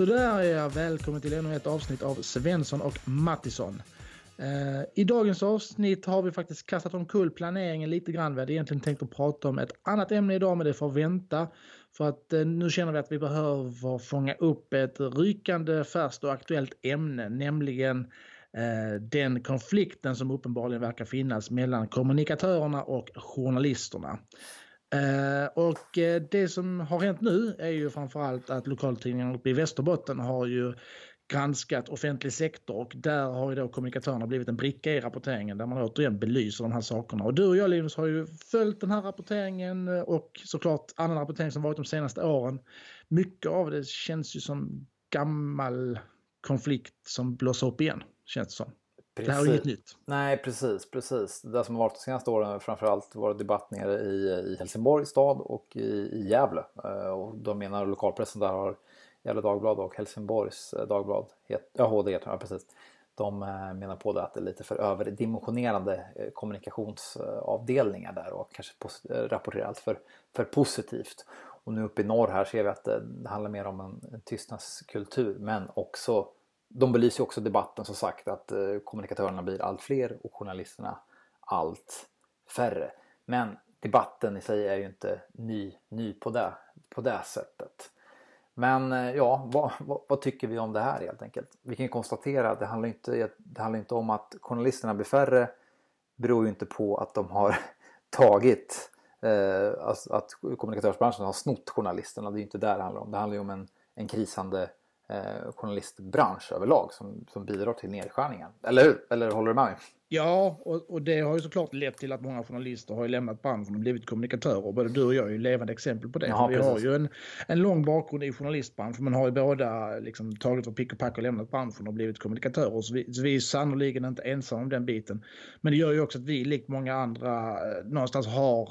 Så där är jag välkommen till ännu ett avsnitt av Svensson och Mattisson. Eh, I dagens avsnitt har vi faktiskt kastat omkull planeringen lite grann. Vi hade egentligen tänkt att prata om ett annat ämne idag men det får vänta. För att eh, nu känner vi att vi behöver fånga upp ett rykande färskt och aktuellt ämne, nämligen eh, den konflikten som uppenbarligen verkar finnas mellan kommunikatörerna och journalisterna. Uh, och uh, det som har hänt nu är ju framförallt att lokaltidningen uppe i Västerbotten har ju granskat offentlig sektor och där har ju då kommunikatörerna blivit en bricka i rapporteringen där man återigen belyser de här sakerna. Och du och jag Linus har ju följt den här rapporteringen och såklart annan rapportering som varit de senaste åren. Mycket av det känns ju som gammal konflikt som blåser upp igen, känns det som. Precis. Det här är inget nytt. Nej, precis, precis. Det som har varit de senaste åren har framförallt varit debatt nere i, i Helsingborg stad och i, i Gävle. Och de menar lokalpressen där har Gefle Dagblad och Helsingborgs eh, Dagblad, ja HD heter det, precis. De eh, menar på det att det är lite för överdimensionerande eh, kommunikationsavdelningar där och kanske rapporterar allt för, för positivt. Och nu uppe i norr här ser vi att det, handlar mer om en, en tystnadskultur men också de belyser också debatten som sagt att eh, kommunikatörerna blir allt fler och journalisterna allt färre. Men debatten i sig är ju inte ny, ny på, det, på det sättet. Men eh, ja, vad, vad, vad, tycker vi om det här helt enkelt? Vi kan konstatera att det handlar inte, det handlar inte om att journalisterna blir färre. Det beror ju inte på att de har tagit, eh, att kommunikatörsbranschen har snott journalisterna. Det är ju inte där det handlar om. Det handlar ju om en, en krisande eh, journalistbransch överlag som, som bidrar till nedskärningar. Eller hur? Eller håller du med mig? Ja, och, och, det har ju såklart lett till att många journalister har lämnat branschen och blivit kommunikatörer. Både du och jag är ju levande exempel på det. Ja, vi precis. har ju en, en lång bakgrund i journalistbranschen men har ju båda liksom, tagit för pick och pack och lämnat branschen och blivit kommunikatörer. Så vi, så vi är sannoliken inte ensamma om den biten. Men det gör ju också att vi, likt många andra, eh, någonstans har,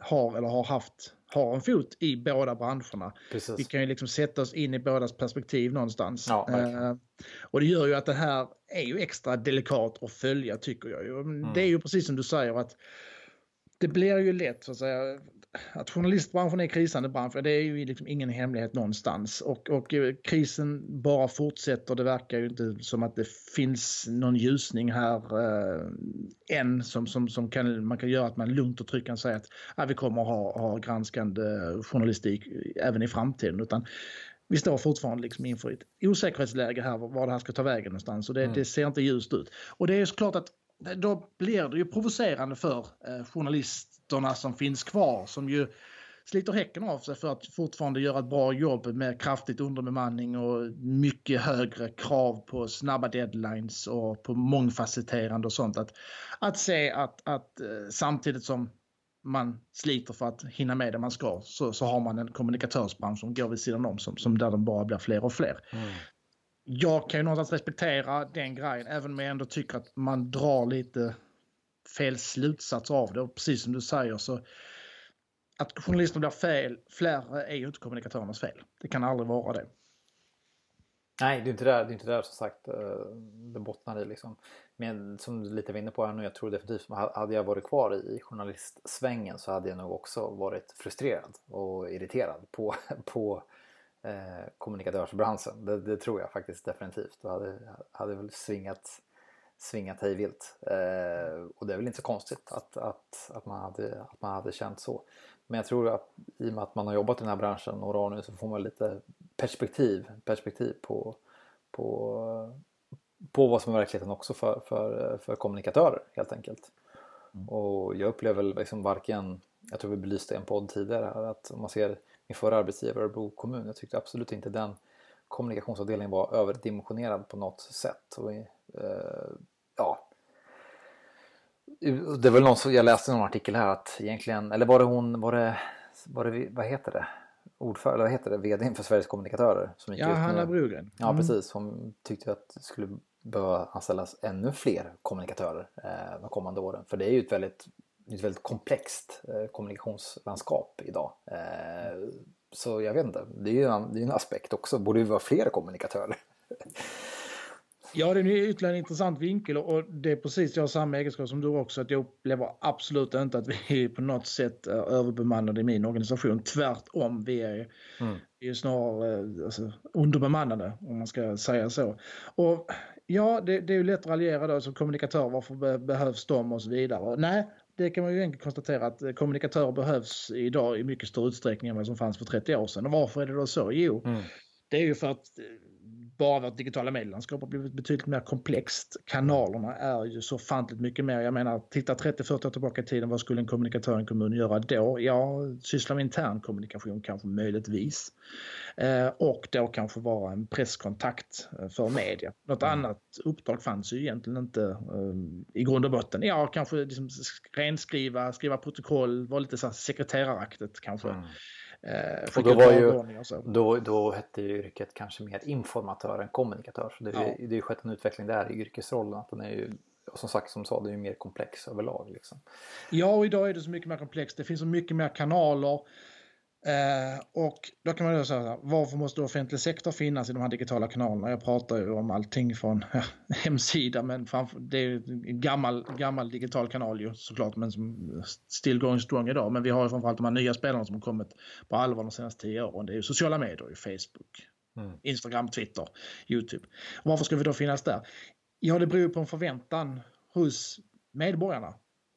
har eller har haft har en fot i båda branscherna. Precis. Vi kan ju liksom sätta oss in i bådas perspektiv någonstans. Ja, uh, och det gör ju att det här är ju extra delikat att följa tycker jag. Mm. Det är ju precis som du säger att det blir ju lätt så att säga att journalistbranschen är krisande bransch, det är ju liksom ingen hemlighet någonstans. Och, och eh, krisen bara fortsätter. Det verkar ju inte som att det finns någon ljusning här eh, än som, som, som kan, man kan göra att man lugnt och tryggt kan säga att ah, vi kommer att ha, ha granskande journalistik även i framtiden. Utan vi står fortfarande liksom inför ett osäkerhetsläge här var det här ska ta vägen någonstans och det, mm. det ser inte ljust ut. Och det är såklart att då blir det ju provocerande för eh, journalisterna som finns kvar som ju sliter häcken av sig för att fortfarande göra ett bra jobb med kraftigt underbemanning och mycket högre krav på snabba deadlines och på mångfacetterande och sånt. Att, att se att, att eh, samtidigt som man sliter för att hinna med det man ska så, så har man en kommunikatörsbransch som går vid sidan om som, som där de bara blir fler och fler. Mm jag kan ju någonstans respektera den grejen även om jag ändå tycker att man drar lite fel slutsats av det. Och precis som du säger så att journalisterna blir fel, fler är ju inte kommunikatörernas fel. Det kan aldrig vara det. Nej, det är inte där, det är inte där som sagt eh, det bottnar i liksom. Men som du lite var inne på här nu, jag tror definitivt hade jag varit kvar i journalistsvängen så hade jag nog också varit frustrerad och irriterad på, på eh, kommunikatörsbranschen. Det, det, tror jag faktiskt definitivt. Det hade, hade väl svingat, svingat hejvilt. Eh, och det är väl inte så konstigt att, att, att, man hade, att man hade känt så. Men jag tror att i och med att man har jobbat i den här branschen några år nu så får man lite perspektiv, perspektiv på, på, på vad som är verkligheten också för, för, för kommunikatörer helt enkelt. Mm. Och jag upplever liksom varken, jag tror vi belyste en podd tidigare här, att om man ser min förra arbetsgivare Örebro kommun. Jag tyckte absolut inte den kommunikationsavdelningen var överdimensionerad på något sätt. Och, eh. Det väl någon som, jag läste någon artikel här att egentligen, eller var det hon, var det, var det vad heter det? Ordförande, vad heter det? VD för Sveriges kommunikatörer. Som gick ja, Hanna Brugren. Mm. Ja, precis. Hon tyckte att det skulle behöva anställas ännu fler kommunikatörer eh, de kommande åren. För det är ju ett väldigt ett väldigt komplext eh, kommunikationslandskap idag. Eh, så jag vet inte, det är ju en, det är en aspekt också. Borde vi vara fler kommunikatörer? Ja, det är ytterligare en intressant vinkel och det är precis jag har samma egenskap som du också. Att jag upplever absolut inte att vi på något sätt är överbemannade i min organisation. Tvärtom, vi är, mm. vi är snarare alltså, underbemannade om man ska säga så. Och ja, det, det är ju lätt att raljera då som kommunikatör. Varför be, behövs de och så vidare? Nej, det kan man ju enkelt konstatera att kommunikatörer behövs idag i mycket större utsträckning än vad som fanns för 30 år sedan. Och varför är det då så? Jo, mm. det är ju för att bara vårt digitala medielandskap har blivit betydligt mer komplext. Kanalerna är ju så fantligt mycket mer. Jag menar, titta 30-40 år tillbaka i tiden, vad skulle en kommunikatör i en kommun göra då? Ja, syssla med intern kommunikation kanske möjligtvis. Eh, och då kanske vara en presskontakt eh, för media. Något mm. annat uppdrag fanns ju egentligen inte eh, i grund och botten. Ja, kanske liksom renskriva, skriva protokoll, vara lite så sekreteraraktigt kanske. Mm. Eh, och då, var ju, då, då hette ju yrket kanske mer informatör än kommunikatör. Så det, ja. det, är ju skett en utveckling där i yrkesrollen. Att den är ju, som sagt som sa, det är ju mer komplex överlag. Liksom. Ja, och idag är det så mycket mer komplext. Det finns så mycket mer kanaler. Eh, och då kan man ju säga varför måste offentlig sektor finnas i de här digitala kanalerna? Jag pratar ju om allting från ja, hemsida men framför, det är en gammal, gammal digital kanal ju såklart men som still going strong idag. Men vi har ju framförallt de här nya spelarna som har kommit på allvar de senaste tio åren. Det är ju sociala medier, Facebook, mm. Instagram, Twitter, Youtube. Och varför ska vi då finnas där? Ja, det beror på en förväntan hos medborgarna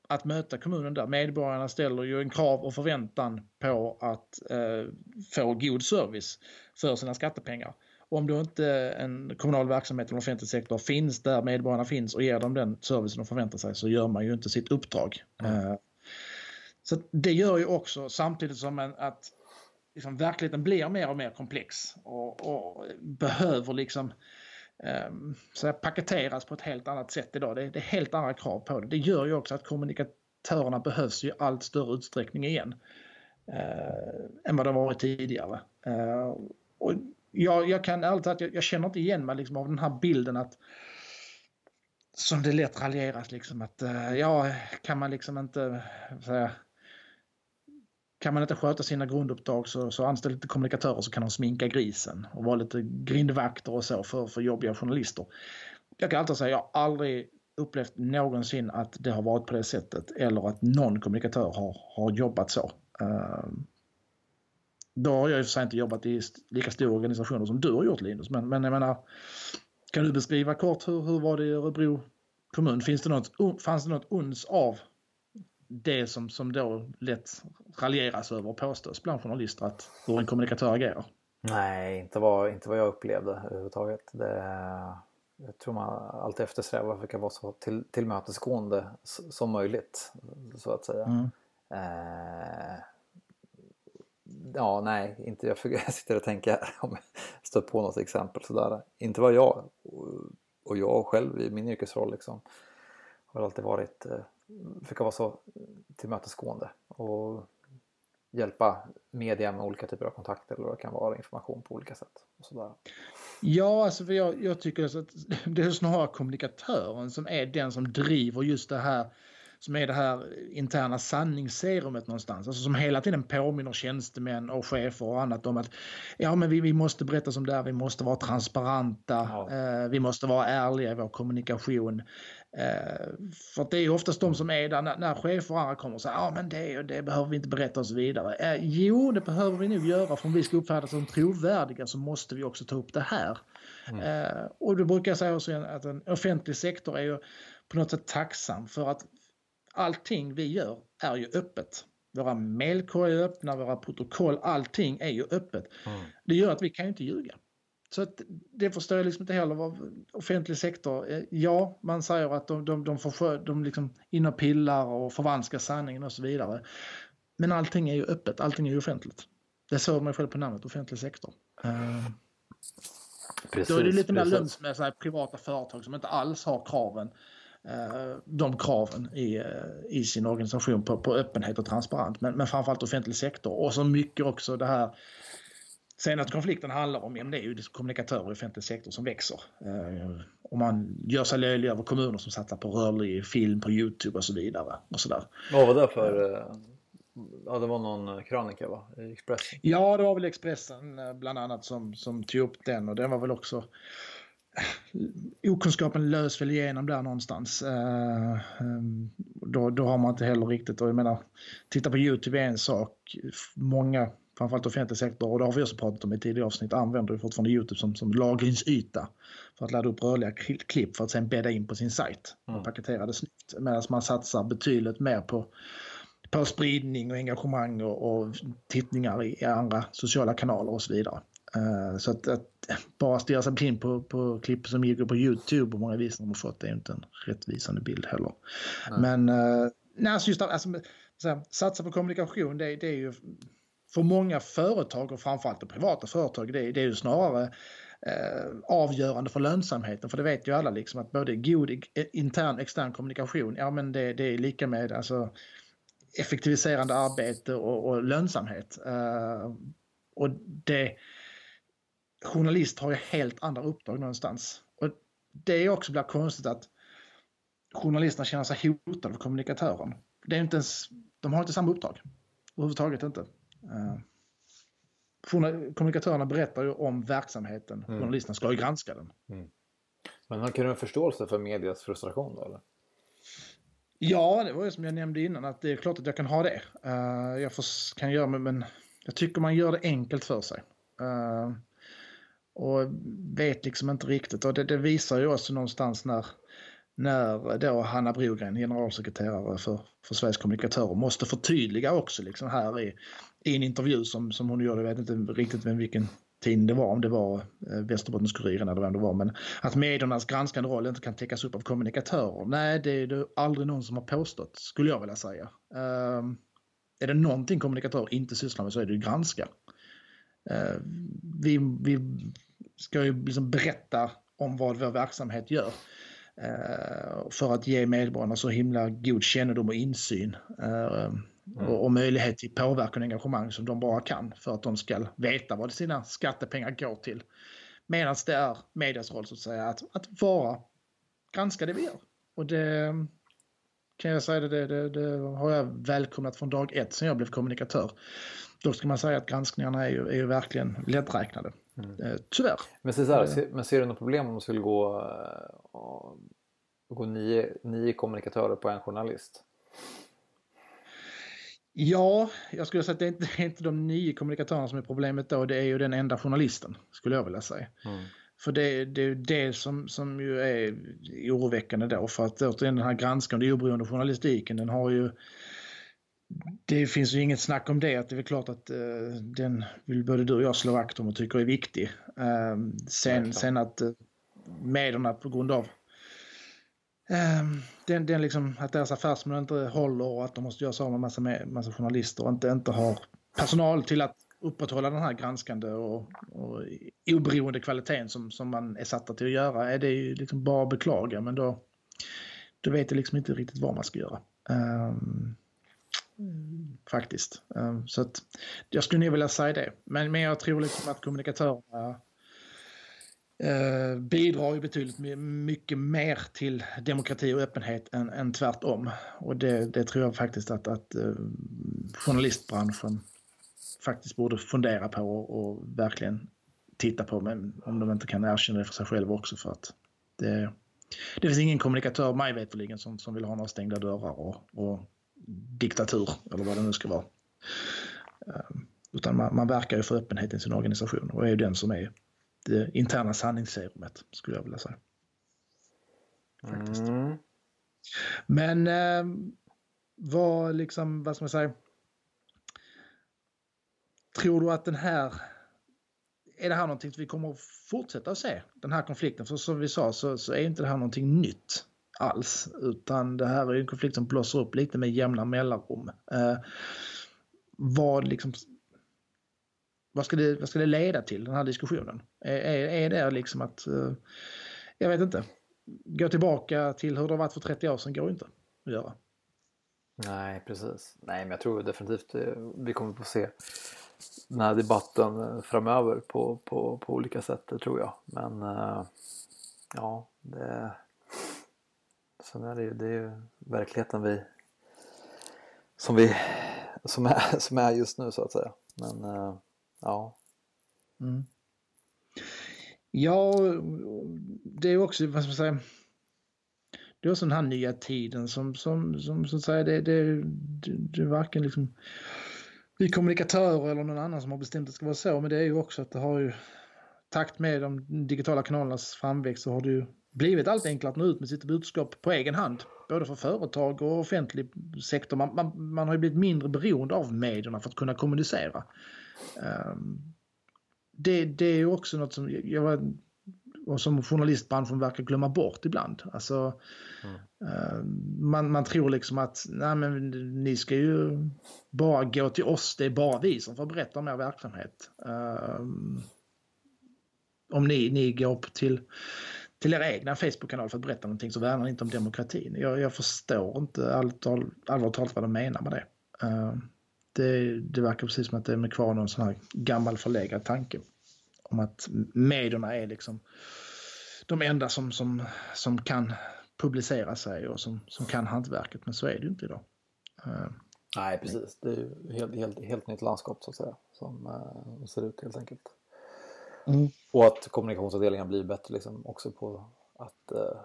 att möta kommunen där. Medborgarna ställer ju en krav och förväntan på att eh, få god service för sina skattepengar. Om då inte en kommunal verksamhet eller offentlig sektor finns där medborgarna finns och ger dem den servicen de förväntar sig så gör man ju inte sitt uppdrag. Mm. Eh, så det gör ju också samtidigt som en, att liksom, verkligheten blir mer och mer komplex och, och behöver liksom Ehm, så paketeras på ett helt annat sätt idag. Det är, det är helt andra krav på det. Det gör ju också att kommunikatörerna behövs i allt större utsträckning igen. Eh, än vad det varit tidigare. Eh, och jag, jag kan ärligt säga jag, jag känner inte igen mig liksom av den här bilden att som det lätt raljeras liksom att eh, ja, kan man liksom inte säga, kan man inte sköta sina grunduppdrag så, så anställ lite kommunikatörer så kan de sminka grisen och vara lite grindvakter och så för, för jobbiga journalister. Jag kan alltid säga jag har aldrig upplevt någonsin att det har varit på det sättet eller att någon kommunikatör har, har jobbat så. Uh, då har jag i och för sig inte jobbat i lika stora organisationer som du har gjort Linus, men, men jag menar, kan du beskriva kort hur, hur var det i Örebro kommun? Finns det något, fanns det något uns av det som, som då lätt raljeras över och påstås bland journalister att hur en kommunikatör agerar. Nej, inte vad, inte vad jag upplevde överhuvudtaget. Det, jag tror man alltid eftersträvar att försöka vara så till, tillmötesgående som möjligt. Så att säga. Mm. Eh, ja, nej, inte, jag, jag sitter och tänker om jag stött på något exempel sådär. Inte vad jag och jag själv i min yrkesroll liksom har alltid varit eh, försöka vara så tillmötesgående och hjälpa media med olika typer av kontakter eller vad det kan vara, information på olika sätt. Och sådär. Ja, alltså för jag, jag tycker att det är snarare kommunikatören som är den som driver just det här som är det här interna sanningsserumet någonstans. Alltså som hela tiden påminner tjänstemän och chefer och annat om att ja, men vi, vi måste berätta som det är, vi måste vara transparenta, ja. eh, vi måste vara ärliga i vår kommunikation. Eh, för det är oftast de som är där när, när chefer och andra kommer och säger ja men det, det behöver vi inte berätta och så vidare. Eh, jo, det behöver vi nog göra för om vi ska uppfattas som trovärdiga så måste vi också ta upp det här. Mm. Eh, och då brukar jag säga också att en offentlig sektor är ju på något sätt tacksam för att allting vi gör är ju öppet. Våra mailkorgar är öppna, våra protokoll, allting är ju öppet. Mm. Det gör att vi kan ju inte ljuga. Så att det förstår jag liksom inte heller. Vad offentlig sektor, eh, ja, man säger att de, de, de, får, de liksom in och pillar och förvanskar sanningen och så vidare. Men allting är ju öppet, allting är ju offentligt. Det såg man själv på namnet, offentlig sektor. Uh, precis, då är det lite mer lönt med så här, privata företag som inte alls har kraven uh, de kraven i, uh, i sin organisation på, på öppenhet och transparent. Men, men framförallt offentlig sektor och så mycket också det här Sen att konflikten handlar om, ja, det är ju kommunikatörer i offentlig sektor som växer. Eh, och man gör sig löjlig över kommuner som satsar på rörlig film på Youtube och så vidare. Och så där. Vad var det för, eh, ja det var någon krönika va? I Expressen? Ja det var väl Expressen eh, bland annat som, som tog upp den och den var väl också okunskapen lös väl igenom där någonstans. Då, då har man inte heller riktigt, och jag menar, titta på YouTube är en sak. Många, framförallt offentlig sektor, och det har vi också pratat om i tidigare avsnitt, använder ju fortfarande YouTube som, som lagringsyta för att ladda upp rörliga klipp för att sen bädda in på sin sajt och mm. paketera det snyggt. Medan man satsar betydligt mer på på spridning och engagemang och, och tittningar i andra sociala kanaler och så vidare. Uh, så att, att, bara stirra sig blind på, på klipp som ligger på Youtube och många visningar de har fått det är inte en rättvisande bild heller. Nej. Men uh, nej, alltså just alltså, här, satsa på kommunikation det, det, är ju för många företag och framförallt de privata företag det, det är ju snarare eh, avgörande för lönsamheten. För det vet ju alla liksom att både god eh, intern och extern kommunikation, ja men det, det är lika med alltså effektiviserande arbete och, och lönsamhet. Eh, och det, journalist har ju helt andra uppdrag någonstans. Och det också blir konstigt att journalisterna känner sig hotade av kommunikatören. Det är inte ens, de har inte samma uppdrag. Överhuvudtaget inte. Uh, kommunikatörerna berättar ju om verksamheten. Mm. Journalisterna ska ju granska den. Mm. Men kan du en förståelse för medias frustration då eller? Ja, det var ju som jag nämnde innan att det är klart att jag kan ha det. Uh, jag får, kan göra men jag tycker man gör det enkelt för sig. Uh, och vet liksom inte riktigt och det, det, visar ju också någonstans när, när då Hanna Brogren, generalsekreterare för, för Sveriges kommunikatörer, måste förtydliga också liksom här i, i en intervju som, som hon gjorde, jag vet inte riktigt vem vilken tidning det var, om det var eh, Västerbottens-Kuriren eller vem det var, men att mediernas granskande roll inte kan täckas upp av kommunikatörer. Nej, det är det aldrig någon som har påstått, skulle jag vilja säga. Uh, är det någonting kommunikatörer inte sysslar med så är det ju granska. Uh, vi, vi ska ju liksom berätta om vad vår verksamhet gör uh, för att ge medborgarna så himla god kännedom och insyn. Ehm, Mm. Och, och, möjlighet till påverkan och engagemang som de bara kan för att de ska veta vad sina skattepengar går till. Medan det är medias roll så att säga att, att vara, granska det vi gör. Och det kan jag säga, det, det, det har jag välkomnat från dag ett sen jag blev kommunikatör. Då ska man säga att granskningarna är ju, är ju verkligen lätträknade. Mm. Eh, tyvärr. Men, så här, ser, men ser du något problem om det skulle gå, uh, gå nio, nio kommunikatörer på en journalist? Ja, jag skulle säga att det är inte, det är inte de nio kommunikatörerna som är problemet då, det är ju den enda journalisten, skulle jag vilja säga. Mm. För det, det är ju det som, som ju är oroväckande då, för att återigen den här granskande oberoende journalistiken, den har ju det finns ju inget snack om det, att det är väl klart att uh, den vill både du och jag slå vakt om och tycker är viktig. Uh, sen, sen att uh, medierna på grund av Ehm, den, den liksom, att deras affärsmodell inte håller och att de måste göra sig av med massa, massa journalister och inte, inte har personal till att upprätthålla den här granskande och, och oberoende kvaliteten som, som man är satta till att göra. Är det ju liksom bara att beklaga men då, då vet jag liksom inte riktigt vad man ska göra. Um, faktiskt. Um, så att jag skulle nog vilja säga det. Men, men jag tror liksom att kommunikatörerna eh, bidrar ju betydligt mycket mer till demokrati och öppenhet än, än tvärtom. Och det, det tror jag faktiskt att, att eh, journalistbranschen faktiskt borde fundera på och, och, verkligen titta på, men om de inte kan erkänna det för sig själva också för att det, det finns ingen kommunikatör, mig veterligen, som, som vill ha några stängda dörrar och, och diktatur eller vad det nu ska vara. Eh, utan man, man verkar ju för öppenhet i sin organisation och är ju den som är det interna sanningsserumet skulle jag vilja säga. Faktiskt. Mm. Men eh, vad liksom, vad ska man säga? Tror du att den här är det här någonting vi kommer att fortsätta att se? Den här konflikten? För som vi sa så, så är inte det här någonting nytt alls. Utan det här är en konflikt som blossar upp lite med jämna mellanrum. Eh, vad liksom vad ska, det, vad ska det leda till, den här diskussionen? Är, är, det liksom att, eh, jag vet inte, gå tillbaka till hur det har varit för 30 år sedan går inte att göra. Nej, precis. Nej, men jag tror definitivt eh, vi kommer få se den här debatten eh, framöver på, på, på olika sätt, det tror jag. Men ja, det, sen är det ju, det är ju verkligheten vi som vi som är, som är just nu så att säga. Men Ja. Mm. Ja, det är också, vad ska man säga, det är också den här nya tiden som, som, som så att säga, det, det, det, det är varken liksom vi kommunikatörer eller någon annan som har bestämt att det ska vara så, men det är ju också att det har ju takt med de digitala kanalernas framväxt så har det ju blivit allt enklare att nå ut med sitt budskap på egen hand. Både för företag och offentlig sektor. Man, man, man har ju blivit mindre beroende av medierna för att kunna kommunicera. Um, det, det är ju också något som jag var, och som journalistbranschen verkar glömma bort ibland. Alltså, mm. uh, man, man tror liksom att nej, men, ni ska ju bara gå till oss, det är bara vi som får berätta om er verksamhet. Uh, om ni, ni går till till er egna Facebook-kanal för att berätta någonting så värnar ni inte om demokratin. Jag, jag förstår inte allvarligt talat vad de menar med det. Det. Det verkar precis som att det är kvar någon sån här gammal förlegad tanke om att medierna är liksom de enda som, som, som kan publicera sig och som, som kan hantverket, men så är det ju inte idag. Uh, Nej, precis. Det är ju helt, helt, helt nytt landskap så att säga som uh, ser ut helt enkelt. Mm. Och att kommunikationsavdelningen blir bättre liksom också på att, uh,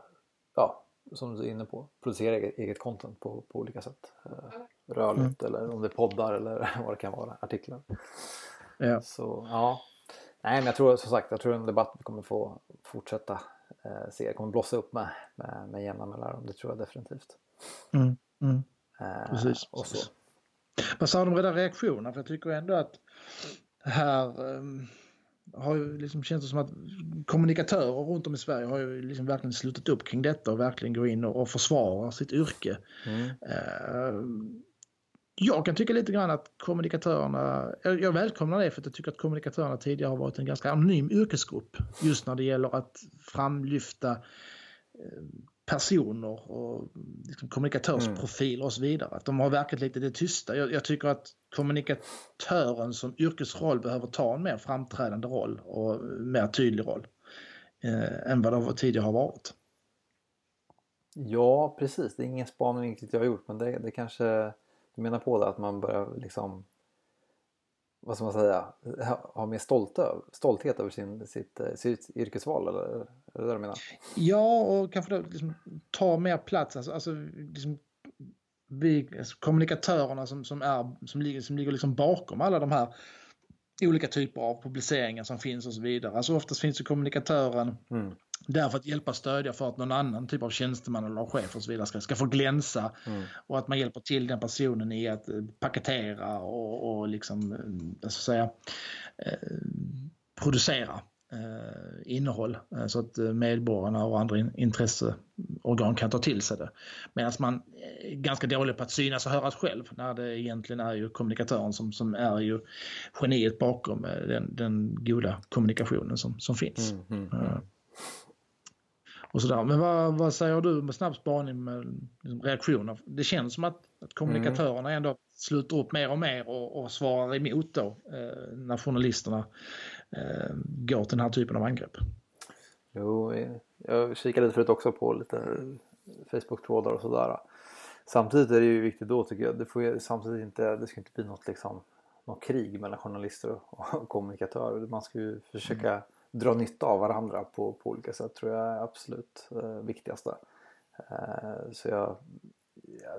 ja, som du är inne på, producera eget, eget content på, på olika sätt. Uh, rörligt mm. eller om det är poddar eller vad det kan vara, artiklar. Ja. Så ja, nej men jag tror som sagt, jag tror en debatt vi kommer få fortsätta eh, se, kommer blossa upp med, med, med jämna mellanrum, det tror jag definitivt. Mm. Mm. Eh, precis. Och så. Vad sa de redan reaktionerna? För jag tycker ändå att här um har ju liksom känts som att kommunikatörer runt om i Sverige har ju liksom verkligen slutat upp kring detta och verkligen går in och, och försvarar sitt yrke. Mm. Uh, jag kan tycka lite grann att kommunikatörerna, jag, välkomnar det för att jag tycker att kommunikatörerna tidigare har varit en ganska anonym yrkesgrupp just när det gäller att framlyfta uh, personer och liksom kommunikatörsprofiler mm. och så vidare. Att de har verkat lite det tysta. Jag, jag, tycker att kommunikatören som yrkesroll behöver ta en mer framträdande roll och mer tydlig roll eh, än vad det tidigare har varit. Ja, precis. Det är ingen spaning riktigt jag har gjort men det, det kanske menar på det att man börjar liksom vad ska man säga, ha mer stolta, stolthet över sin, sitt, eh, sitt yrkesval eller är det det du menar? Ja, och kanske då liksom ta mer plats. Alltså, alltså liksom, vi, alltså, kommunikatörerna som, som, är, som ligger, som ligger liksom bakom alla de här olika typer av publiceringar som finns och så vidare. Alltså oftast finns ju kommunikatören mm. Där för att hjälpa stödja för att någon annan typ av tjänsteman eller chef och så vidare ska, ska få glänsa. Mm. Och att man hjälper till den personen i att eh, paketera och, och liksom, eh, så säga, eh, producera eh, innehåll eh, så att medborgarna och andra in, intresseorgan kan ta till sig det. Medan man är ganska dålig på att synas och höras själv när det egentligen är ju kommunikatören som, som är ju geniet bakom den, den goda kommunikationen som, som finns. Mm, mm, mm. Och sådär. Men vad, vad säger du med snabb spaning med liksom, reaktioner? Det känns som att, att kommunikatörerna ändå sluter upp mer och mer och, och svarar emot då eh, när journalisterna eh, går till den här typen av angrepp. Jo, jag kikade lite förut också på lite Facebook-trådar och sådär. Samtidigt är det ju viktigt då tycker jag, det, får samtidigt inte, det ska inte bli något, liksom, något krig mellan journalister och, kommunikatörer. Man ska ju försöka mm dra nytta av varandra på, på olika sätt tror jag är absolut eh, viktigaste. Eh, så jag,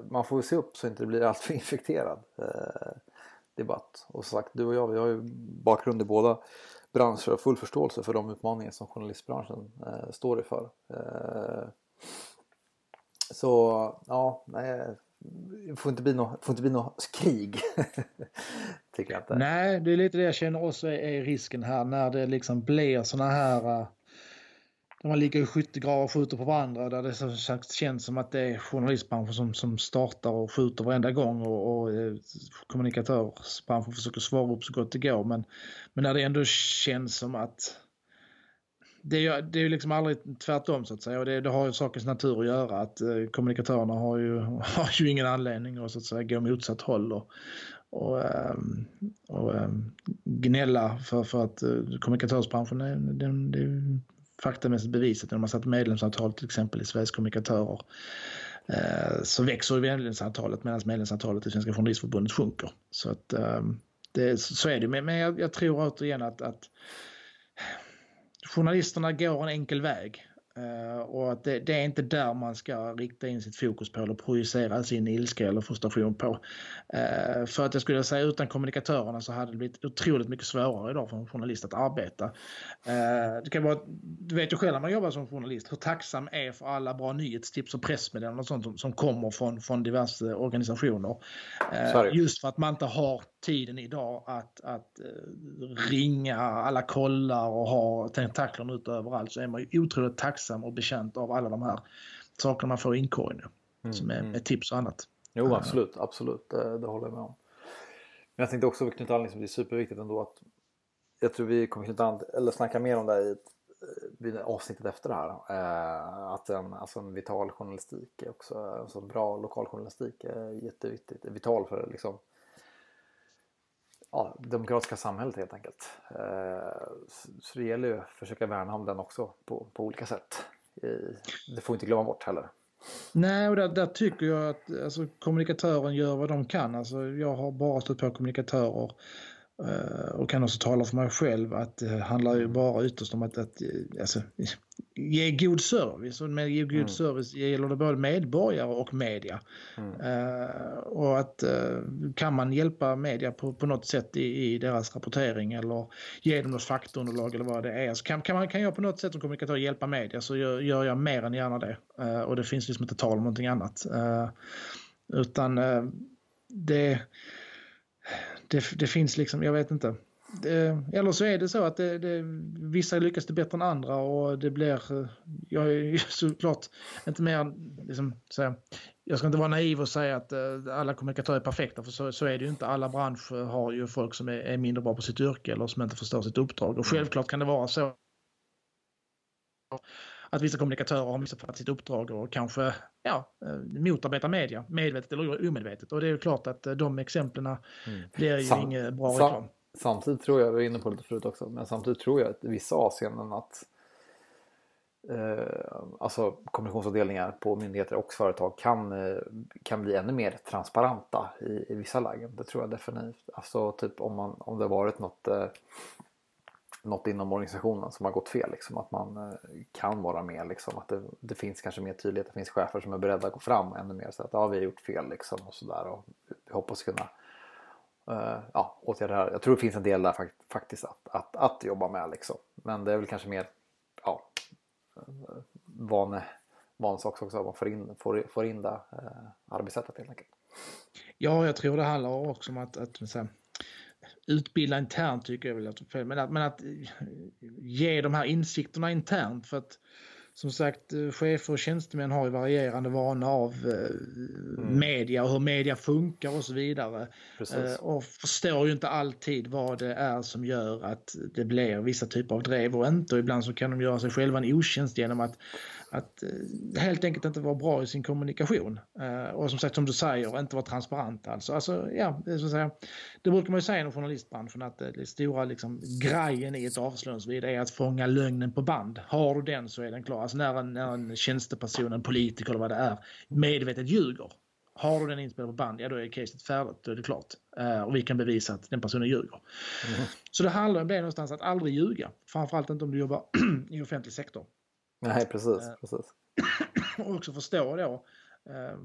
man får se upp så inte det blir alltför infekterad eh, debatt. Och som sagt, du och jag vi har ju bakgrund i båda branscher och full förståelse för de utmaningar som journalistbranschen eh, står inför. Eh, så ja, nej, får inte bli något, får inte bli något krig. Tycker jag inte. Nej, det är lite det jag känner också är risken här när det liksom blir såna här eh, när man ligger i skyttegravar och skjuter på varandra där det som sagt känns som att det är journalistbranschen som, som startar och skjuter varenda gång och, och eh, kommunikatörsbranschen försöker svara upp så gott det går. Men, men när det ändå känns som att det är, det är ju liksom aldrig tvärtom så att säga och det, det har ju sakens natur att göra att eh, kommunikatörerna har ju, har ju ingen anledning att så att säga gå motsatt håll och, och, ehm, och, ehm, gnälla för, för att eh, kommunikatörsbranschen är, den, det faktamässigt bevisat när man satt medlemsantal till exempel i Sveriges kommunikatörer eh, så växer medlemsantalet medan medlemsantalet i Svenska Journalistförbundet sjunker. Så, att, ehm, det, så är det. Men jag, jag tror återigen att, att journalisterna går en enkel väg. Uh, och att det, det, är inte där man ska rikta in sitt fokus på eller projicera sin ilska eller frustration på. Uh, för att jag skulle säga utan kommunikatörerna så hade det blivit otroligt mycket svårare idag för en journalist att arbeta. Uh, det kan vara, du vet ju själv när man jobbar som journalist hur tacksam är för alla bra nyhetstips och pressmeddelanden och sånt som, som kommer från, från diverse organisationer. just för att man inte har tiden idag att, att ringa alla kollar och ha tentaklerna ut överallt så är man ju otroligt tacksam tacksam och bekänt av alla de här sakerna man får i inkorgen. Mm, som är, mm. tips och annat. Jo absolut, absolut. Det, det håller jag med om. Men jag tänkte också knyta an, liksom, det är superviktigt ändå att jag tror vi kommer knyta an, eller snacka mer om det i vid avsnittet efter det här. Eh, att en, alltså en vital journalistik är också, alltså bra lokaljournalistik är jätteviktigt. Vital för liksom ja, demokratiska samhället helt enkelt. Eh, så det gäller ju att försöka värna om den också på, på olika sätt. Det får inte glömma bort heller. Nej, och där, där, tycker jag att alltså, kommunikatören gör vad de kan. Alltså, jag har bara stött på kommunikatörer och kan också tala för mig själv att det handlar ju bara ytterst om att, att eh, alltså, ge god service. Och med ge god mm. service gäller det både medborgare och media. Mm. Uh, och att uh, kan man hjälpa media på, på något sätt i, i, deras rapportering eller ge dem något faktaunderlag eller vad det är. Så kan, kan, man, kan jag på något sätt som kommunikatör hjälpa media så gör, gör jag mer än gärna det. Uh, och det finns liksom inte tal om någonting annat. utan det det, det finns liksom, jag vet inte. Det, eller så är det så att det, det, vissa lyckas det bättre än andra och det blir, jag är såklart inte mer, liksom, så jag ska inte vara naiv och säga att uh, alla kommunikatörer är perfekta för så, så, är det ju inte. Alla branscher har ju folk som är, är mindre bra på sitt yrke eller som inte förstår sitt uppdrag och mm. självklart kan det vara så att vissa kommunikatörer har missuppfattat sitt uppdrag och kanske ja, eh, motarbetar media, medvetet eller omedvetet. Och det är ju klart att eh, de exemplen mm. blir ju Sam, inget bra sam, reklam. Samtidigt tror jag, vi var inne på lite förut också, men samtidigt tror jag att i vissa avseenden att eh, alltså kommunikationsavdelningar på myndigheter och företag kan, eh, kan bli ännu mer transparenta i, i vissa lägen. Det tror jag definitivt. Alltså typ om, man, om det varit något eh, något inom organisationen som har gått fel. Liksom, att man eh, kan vara med. Liksom, att det, det, finns kanske mer tydlighet. Det finns chefer som är beredda att gå fram ännu mer. Så att ja, vi har gjort fel liksom, och sådär. Vi hoppas kunna uh, ja, åtgärda det här. Jag tror det finns en del där faktiskt att, att, att jobba med. Liksom. Men det är väl kanske mer ja, eh, vane, vansak också. Att man får in, får, får in det uh, arbetssättet helt enkelt. Ja, jag tror det handlar också om att, att utbilda internt tycker jag väl att fel. Men att, men att ge de här insikterna internt för att som sagt chefer och tjänstemän har ju varierande vana av mm. media och hur media funkar och så vidare. Precis. Och förstår ju inte alltid vad det är som gör att det blir vissa typer av drev och inte. Och ibland så kan de göra sig själva en otjänst genom att att eh, helt enkelt inte vara bra i sin kommunikation. Eh, och som sagt som du säger, inte vara transparent alltså. alltså ja, det, så att säga, det brukar man ju säga inom journalistbranschen att det stora liksom, grejen i ett avslöjande är att fånga lögnen på band. Har du den så är den klar. Alltså när en, när en tjänsteperson, en politiker eller vad det är medvetet ljuger. Har du den inspelad på band, ja då är caset färdigt, då är det klart. Uh, och vi kan bevisa att den personen ljuger. Mm. Så det handlar om det någonstans att aldrig ljuga. Framförallt inte om du jobbar i offentlig sektor. Nej, precis. Eh, precis. och också förstå då eh,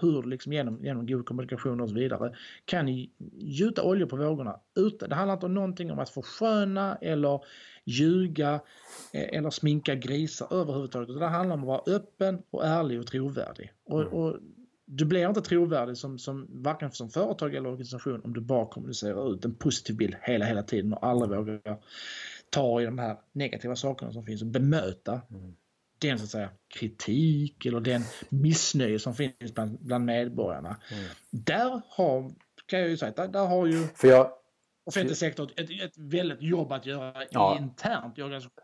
hur liksom genom, genom god kommunikation och så vidare kan gjuta olja på vågorna. Utan, det handlar inte om någonting om att försköna eller ljuga eh, eller sminka grisar överhuvudtaget. Det handlar om att vara öppen och ärlig och trovärdig. Och, mm. och du blir inte trovärdig som, som varken som företag eller organisation om du bara kommunicerar ut en positiv bild hela, hela tiden och aldrig vågar ta i de här negativa sakerna som finns och bemöta mm. Den så att säga, kritik eller den missnöje som finns bland, bland medborgarna. Mm. Där har, kan jag ju säga, där, där har ju För jag, offentlig sektor ett, ett väldigt jobb att göra ja. internt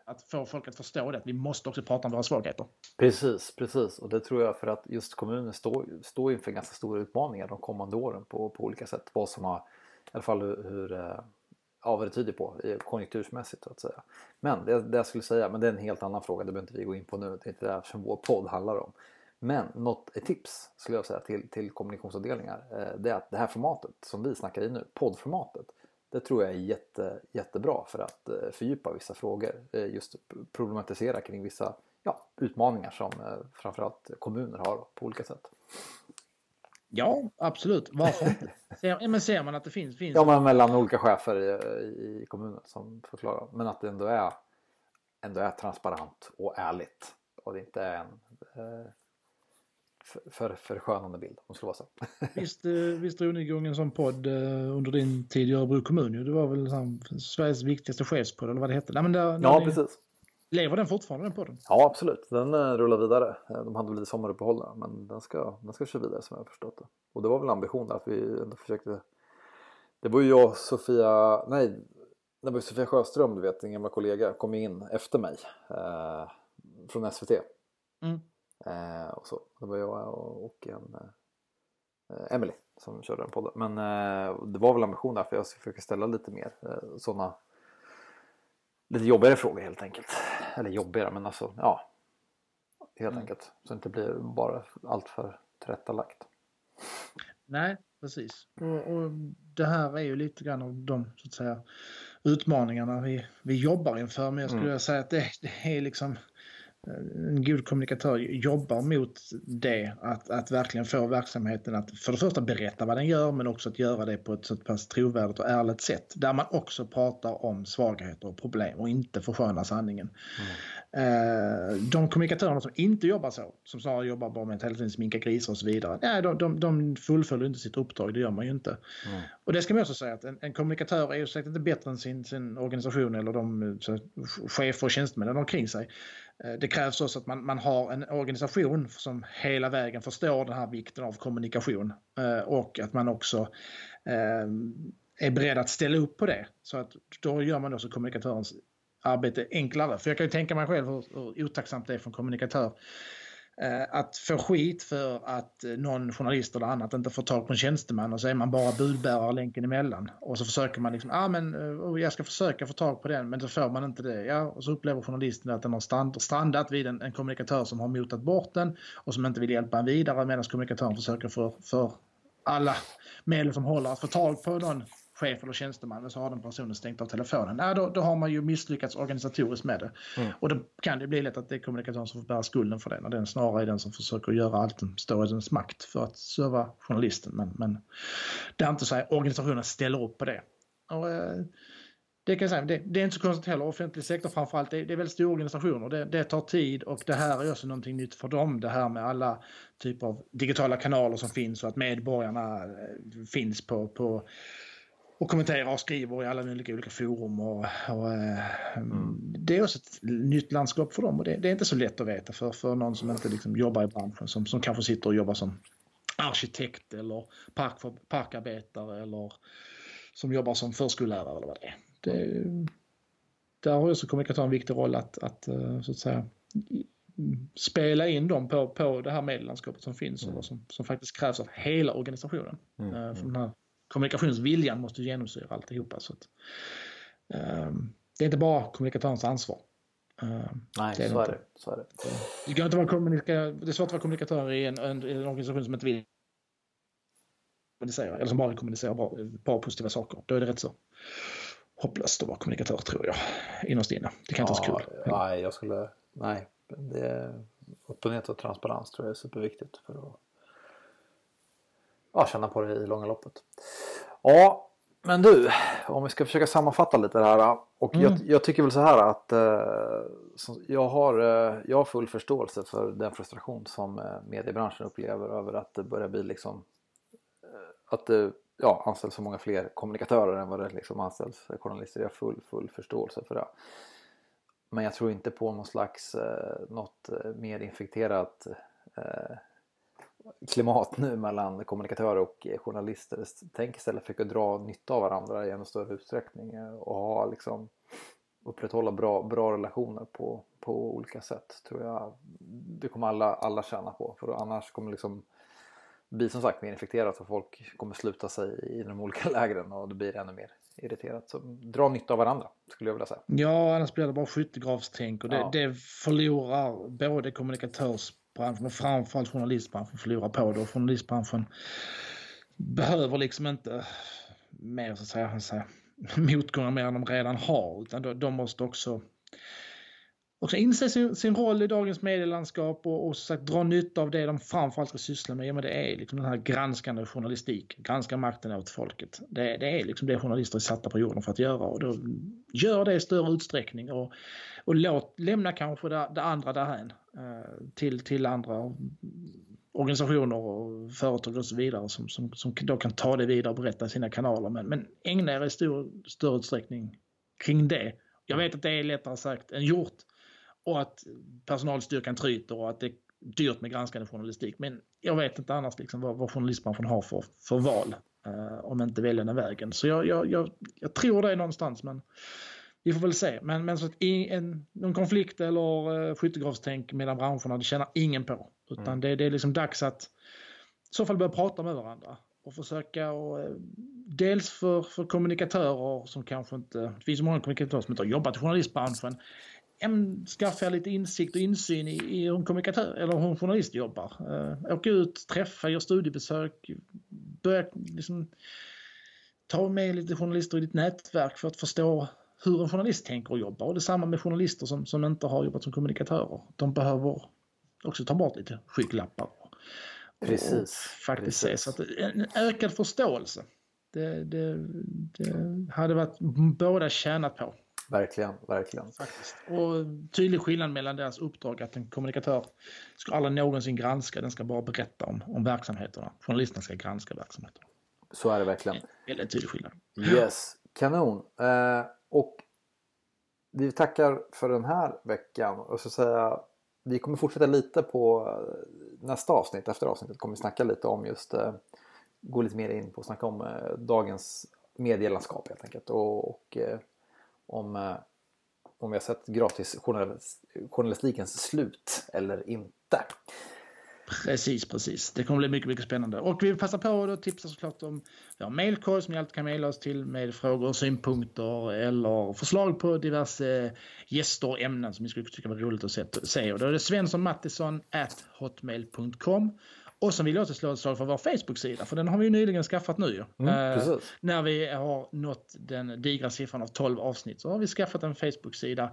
att få folk att förstå det. Vi måste också prata om våra svagheter. Precis, precis. Och det tror jag för att just kommunen står, står inför ganska stora utmaningar de kommande åren på, på olika sätt. Vad som har, i alla fall hur, hur eh, ja, vad det tyder på konjunktursmässigt så att säga. Men det, det jag skulle säga, men det är en helt annan fråga, det behöver inte vi gå in på nu, det är inte det som vår podd handlar om. Men något, ett tips skulle jag säga till, till kommunikationsavdelningar, eh, det är att det här formatet som vi snackar i nu, poddformatet, Det tror jag är jätte, jättebra för att eh, fördjupa vissa frågor. Eh, just problematisera kring vissa ja, utmaningar som eh, framförallt kommuner har på olika sätt. Ja, absolut. Varför inte? Ser, men ser man att det finns? finns ja, men mellan olika chefer i, i kommunen som förklarar. Men att det ändå är, ändå är transparent och ärligt. Och det inte är en eh, för, förskönande bild om det skulle vara så. visst, eh, visst drog ni igång en sån podd eh, under din tid i Örebro kommun? Det var väl sån, Sveriges viktigaste chefspodd eller vad det hette? Nej, men där, ja, ni, precis. Lever den fortfarande den podden? Ja absolut, den uh, rullar vidare. De hade väl sommaruppehåll där, men den ska, den ska köra vidare som jag har förstått det. Och det var väl ambitionen att vi ändå försökte Det var ju jag och Sofia, nej det var ju Sofia Sjöström du vet, en gammal kollega, kom in efter mig eh, från SVT. Mm. Eh, och så. Det var jag och en eh, Emily som körde den podden. Men eh, det var väl ambitionen där för jag ska försöka ställa lite mer eh, sådana lite jobbigare frågor helt enkelt. Eller jobbigare men alltså ja. Helt mm. enkelt. Så det inte blir bara allt för tillrättalagt. Nej, precis. Och, och, det här är ju lite grann av de så att säga utmaningarna vi, vi jobbar inför. Men jag skulle mm. säga att det, det är liksom en god kommunikatör jobbar mot det. Att, att verkligen få verksamheten att för det första berätta vad den gör men också att göra det på ett så pass trovärdigt och ärligt sätt. Där man också pratar om svagheter och problem och inte förskönar sanningen. Mm. Eh, de kommunikatörerna som inte jobbar så, som snarare jobbar bara med att hela tiden sminka grisar och så vidare. Nej, de, de, de fullföljer inte sitt uppdrag, det gör man ju inte. Mm. Och det ska man också säga att en, en kommunikatör är ju säkert inte bättre än sin, sin organisation eller de så, chefer och tjänstemän omkring sig. Eh, det krävs också att man, man har en organisation som hela vägen förstår den här vikten av kommunikation eh, och att man också eh, är beredd att ställa upp på det. Så att då gör man också kommunikatörens arbete enklare. För jag kan ju tänka mig själv hur, hur otacksamt det är för en kommunikatör Eh, att få skit för att eh, någon journalist eller annat inte får tag på en tjänsteman och så är man bara budbärare länken emellan. Och så försöker man liksom, ja ah, men eh, oh, jag ska försöka få tag på den men så får man inte det. Ja, och så upplever journalisten att den har strandat vid en, en kommunikatör som har motat bort den och som inte vill hjälpa en vidare medan kommunikatören försöker för, för alla medel som håller att få tag på någon chef eller tjänsteman och så har den personen stängt av telefonen. Nej, då, då har man ju misslyckats organisatoriskt med det. Mm. Och då kan det bli lätt att det är kommunikatören som får bära skulden för det. Och den snarare är den som försöker göra allt som står i dens makt för att serva journalisten. Men, men det är inte så att organisationen ställer upp på det. Och, eh, det kan jag säga, det, det, är inte så konstigt heller. Offentlig sektor framförallt, det, det är väldigt stora organisationer. Det, det, tar tid och det här är också någonting nytt för dem. Det här med alla typer av digitala kanaler som finns och att medborgarna eh, finns på, på och kommenterar och skriver i alla olika, olika forum. Och, och eh, mm. Det är också ett nytt landskap för dem och det, det, är inte så lätt att veta för, för någon som inte liksom jobbar i branschen som, som kanske sitter och jobbar som arkitekt eller park, parkarbetare eller som jobbar som förskollärare eller vad det är. Det, där har också kommunikatören en viktig roll att, att eh, så att säga spela in dem på, på det här medielandskapet som finns mm. och som, som faktiskt krävs av hela organisationen. Mm. Eh, för den här kommunikationsviljan måste genomsyra alltihopa. Så att, um, det är inte bara kommunikatörens ansvar. Uh, Nej, det är så, är det. så är det. Det, går inte vara kommunika det är svårt att vara kommunikatör i en, en, en organisation som inte vill kommunicera, eller som bara kommunicerar bra, bara positiva saker. Då är det rätt så hopplöst att vara kommunikatör tror jag, innerst inne. Det kan inte vara så kul. Nej, jag skulle, nej, det, öppenhet och transparens tror jag är superviktigt för att ja, känna på det i långa loppet. Ja, men du, om vi ska försöka sammanfatta lite det här. Och mm. jag, jag, tycker väl så här att eh, jag, har, eh, jag har full förståelse för den frustration som eh, mediebranschen upplever över att det börjar bli liksom eh, att det ja, anställs så många fler kommunikatörer än vad det liksom anställs journalister. Jag har full, full förståelse för det. Men jag tror inte på någon slags eh, något eh, mer infekterat eh, klimat nu mellan kommunikatörer och journalister. Tänk istället för att dra nytta av varandra i ännu större utsträckning och ha liksom upprätthålla bra, bra relationer på, på olika sätt tror jag det kommer alla, alla tjäna på för annars kommer liksom bli som sagt mer infekterat och folk kommer sluta sig i de olika lägren och det blir ännu mer irriterat. Så dra nytta av varandra skulle jag vilja säga. Ja, annars blir det bara skyttegravstänk och det, ja. det förlorar både kommunikatörs branschen och framförallt journalistbranschen förlorar på det och journalistbranschen behöver liksom inte mer så att säga, säga motgångar mer än de redan har. Utan de, de måste också också inse sin, sin roll i dagens medielandskap och, och sagt, dra nytta av det de framförallt ska syssla med. Ja, men det är liksom den här granskande journalistik, granska makten åt folket. Det, det är liksom det journalister är satta på jorden för att göra och då gör det i större utsträckning och, och låt, lämna kanske det, det andra därhän eh, till, till andra organisationer och företag och så vidare som, som, som då kan ta det vidare och berätta i sina kanaler. Men, men ägna er i stor, större utsträckning kring det. Jag vet att det är lättare sagt än gjort och att personalstyrkan tryter och att det är dyrt med granskande journalistik. Men jag vet inte annars liksom vad, vad journalistbranschen har för, för val eh, om inte välja den vägen. Så jag, jag, jag, jag tror det är någonstans men vi får väl se. Men, men så att i en, någon konflikt eller uh, skyttegravstänk mellan branscherna det tjänar ingen på. Utan mm. det, det är liksom dags att i så fall börja prata med varandra och försöka och, eh, dels för, för kommunikatörer som kanske inte, det finns många kommunikatörer som inte har jobbat i journalistbranschen, skaffa lite insikt och insyn i, i hur en kommunikatör eller hur en journalist jobbar. Uh, åka ut, träffa, göra studiebesök, börja liksom ta med lite journalister i ditt nätverk för att förstå hur en journalist tänker och jobbar. Och detsamma med journalister som, som inte har jobbat som kommunikatörer. De behöver också ta bort lite skygglappar. Precis. Och faktiskt Precis. se. Så att en ökad förståelse. Det, det, det hade varit båda tjänat på. Verkligen, verkligen. Faktiskt. Och tydlig skillnad mellan deras uppdrag att en kommunikatör ska aldrig någonsin granska, den ska bara berätta om, om verksamheterna. Journalisterna ska granska verksamheterna. Så är det verkligen. Väldigt tydlig skillnad. Yes, kanon. Eh, och vi tackar för den här veckan. Och så säga, vi kommer fortsätta lite på eh, nästa avsnitt. Efter avsnittet kommer vi snacka lite om just eh, gå lite mer in på och snacka om eh, dagens medielandskap helt enkelt. Och, och om, om vi har sett gratis journalistikens slut eller inte. Precis, precis. Det kommer bli mycket, mycket spännande. Och vi vill passa på att tipsa såklart om vi har mailkorg som ni alltid kan mejla oss till med frågor, synpunkter eller förslag på diverse gäster och ämnen som ni skulle tycka var roligt att se. Och då är det svenssonmattisson at hotmail.com och så vill jag också slå ett slag för vår Facebook-sida, för den har vi ju nyligen skaffat nu. Mm, eh, när vi har nått den digra siffran av 12 avsnitt så har vi skaffat en Facebook-sida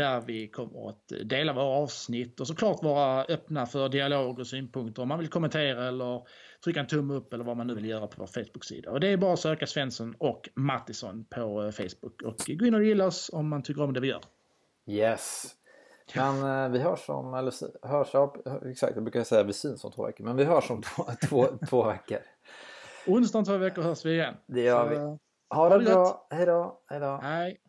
där vi kommer att dela våra avsnitt och såklart vara öppna för dialog och synpunkter om man vill kommentera eller trycka en tumme upp eller vad man nu vill göra på vår Facebook-sida. Och det är bara att söka Svensson och Mattisson på eh, Facebook och gå in och gilla oss om man tycker om det vi gör. Yes. Men eh, vi hörs om, eller hörs, ja, exakt jag brukar säga vi syns om två veckor. Men vi hörs om två, två, två veckor. Onsdag om två veckor hörs vi igen. Det gör Så, vi. Ha det, ha det bra. Hej då. Hej då. Hej.